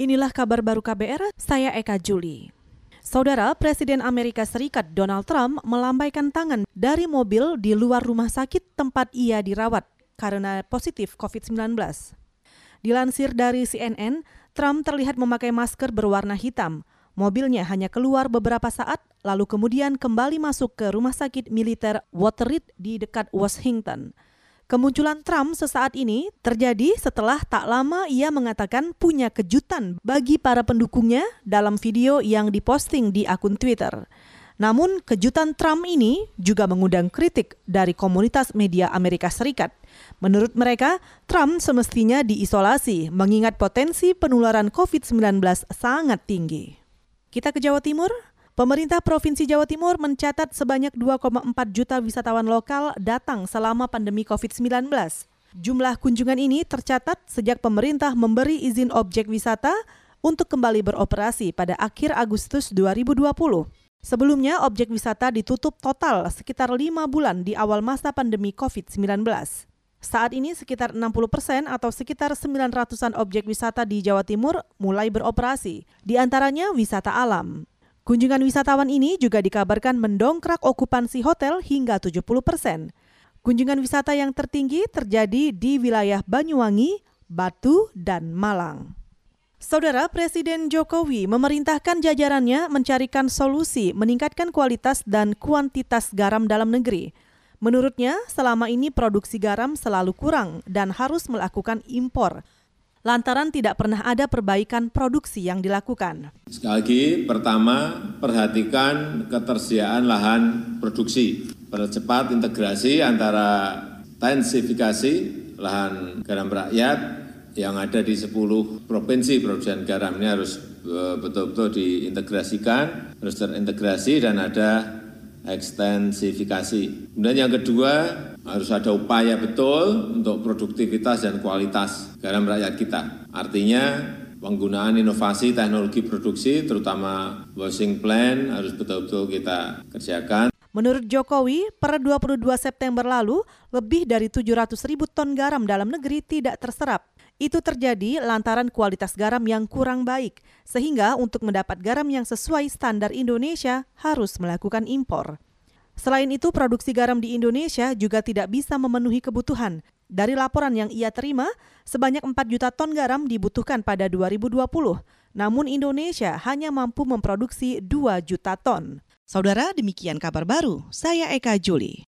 Inilah kabar baru KBR, saya Eka Juli. Saudara Presiden Amerika Serikat Donald Trump melambaikan tangan dari mobil di luar rumah sakit tempat ia dirawat karena positif COVID-19. Dilansir dari CNN, Trump terlihat memakai masker berwarna hitam. Mobilnya hanya keluar beberapa saat, lalu kemudian kembali masuk ke rumah sakit militer Waterreed di dekat Washington. Kemunculan Trump sesaat ini terjadi setelah tak lama ia mengatakan punya kejutan bagi para pendukungnya dalam video yang diposting di akun Twitter. Namun, kejutan Trump ini juga mengundang kritik dari komunitas media Amerika Serikat. Menurut mereka, Trump semestinya diisolasi mengingat potensi penularan COVID-19 sangat tinggi. Kita ke Jawa Timur. Pemerintah Provinsi Jawa Timur mencatat sebanyak 2,4 juta wisatawan lokal datang selama pandemi COVID-19. Jumlah kunjungan ini tercatat sejak pemerintah memberi izin objek wisata untuk kembali beroperasi pada akhir Agustus 2020. Sebelumnya, objek wisata ditutup total sekitar lima bulan di awal masa pandemi COVID-19. Saat ini sekitar 60 persen atau sekitar 900-an objek wisata di Jawa Timur mulai beroperasi, di antaranya wisata alam. Kunjungan wisatawan ini juga dikabarkan mendongkrak okupansi hotel hingga 70 persen. Kunjungan wisata yang tertinggi terjadi di wilayah Banyuwangi, Batu, dan Malang. Saudara Presiden Jokowi memerintahkan jajarannya mencarikan solusi meningkatkan kualitas dan kuantitas garam dalam negeri. Menurutnya, selama ini produksi garam selalu kurang dan harus melakukan impor lantaran tidak pernah ada perbaikan produksi yang dilakukan. Sekali lagi, pertama, perhatikan ketersediaan lahan produksi. Percepat integrasi antara tensifikasi lahan garam rakyat yang ada di 10 provinsi produksi garam ini harus e, betul-betul diintegrasikan, harus terintegrasi dan ada ekstensifikasi. Kemudian yang kedua, harus ada upaya betul untuk produktivitas dan kualitas garam rakyat kita. Artinya penggunaan inovasi teknologi produksi terutama washing plan harus betul-betul kita kerjakan. Menurut Jokowi, per 22 September lalu, lebih dari 700 ribu ton garam dalam negeri tidak terserap. Itu terjadi lantaran kualitas garam yang kurang baik, sehingga untuk mendapat garam yang sesuai standar Indonesia harus melakukan impor. Selain itu, produksi garam di Indonesia juga tidak bisa memenuhi kebutuhan. Dari laporan yang ia terima, sebanyak 4 juta ton garam dibutuhkan pada 2020. Namun Indonesia hanya mampu memproduksi 2 juta ton. Saudara, demikian kabar baru. Saya Eka Juli.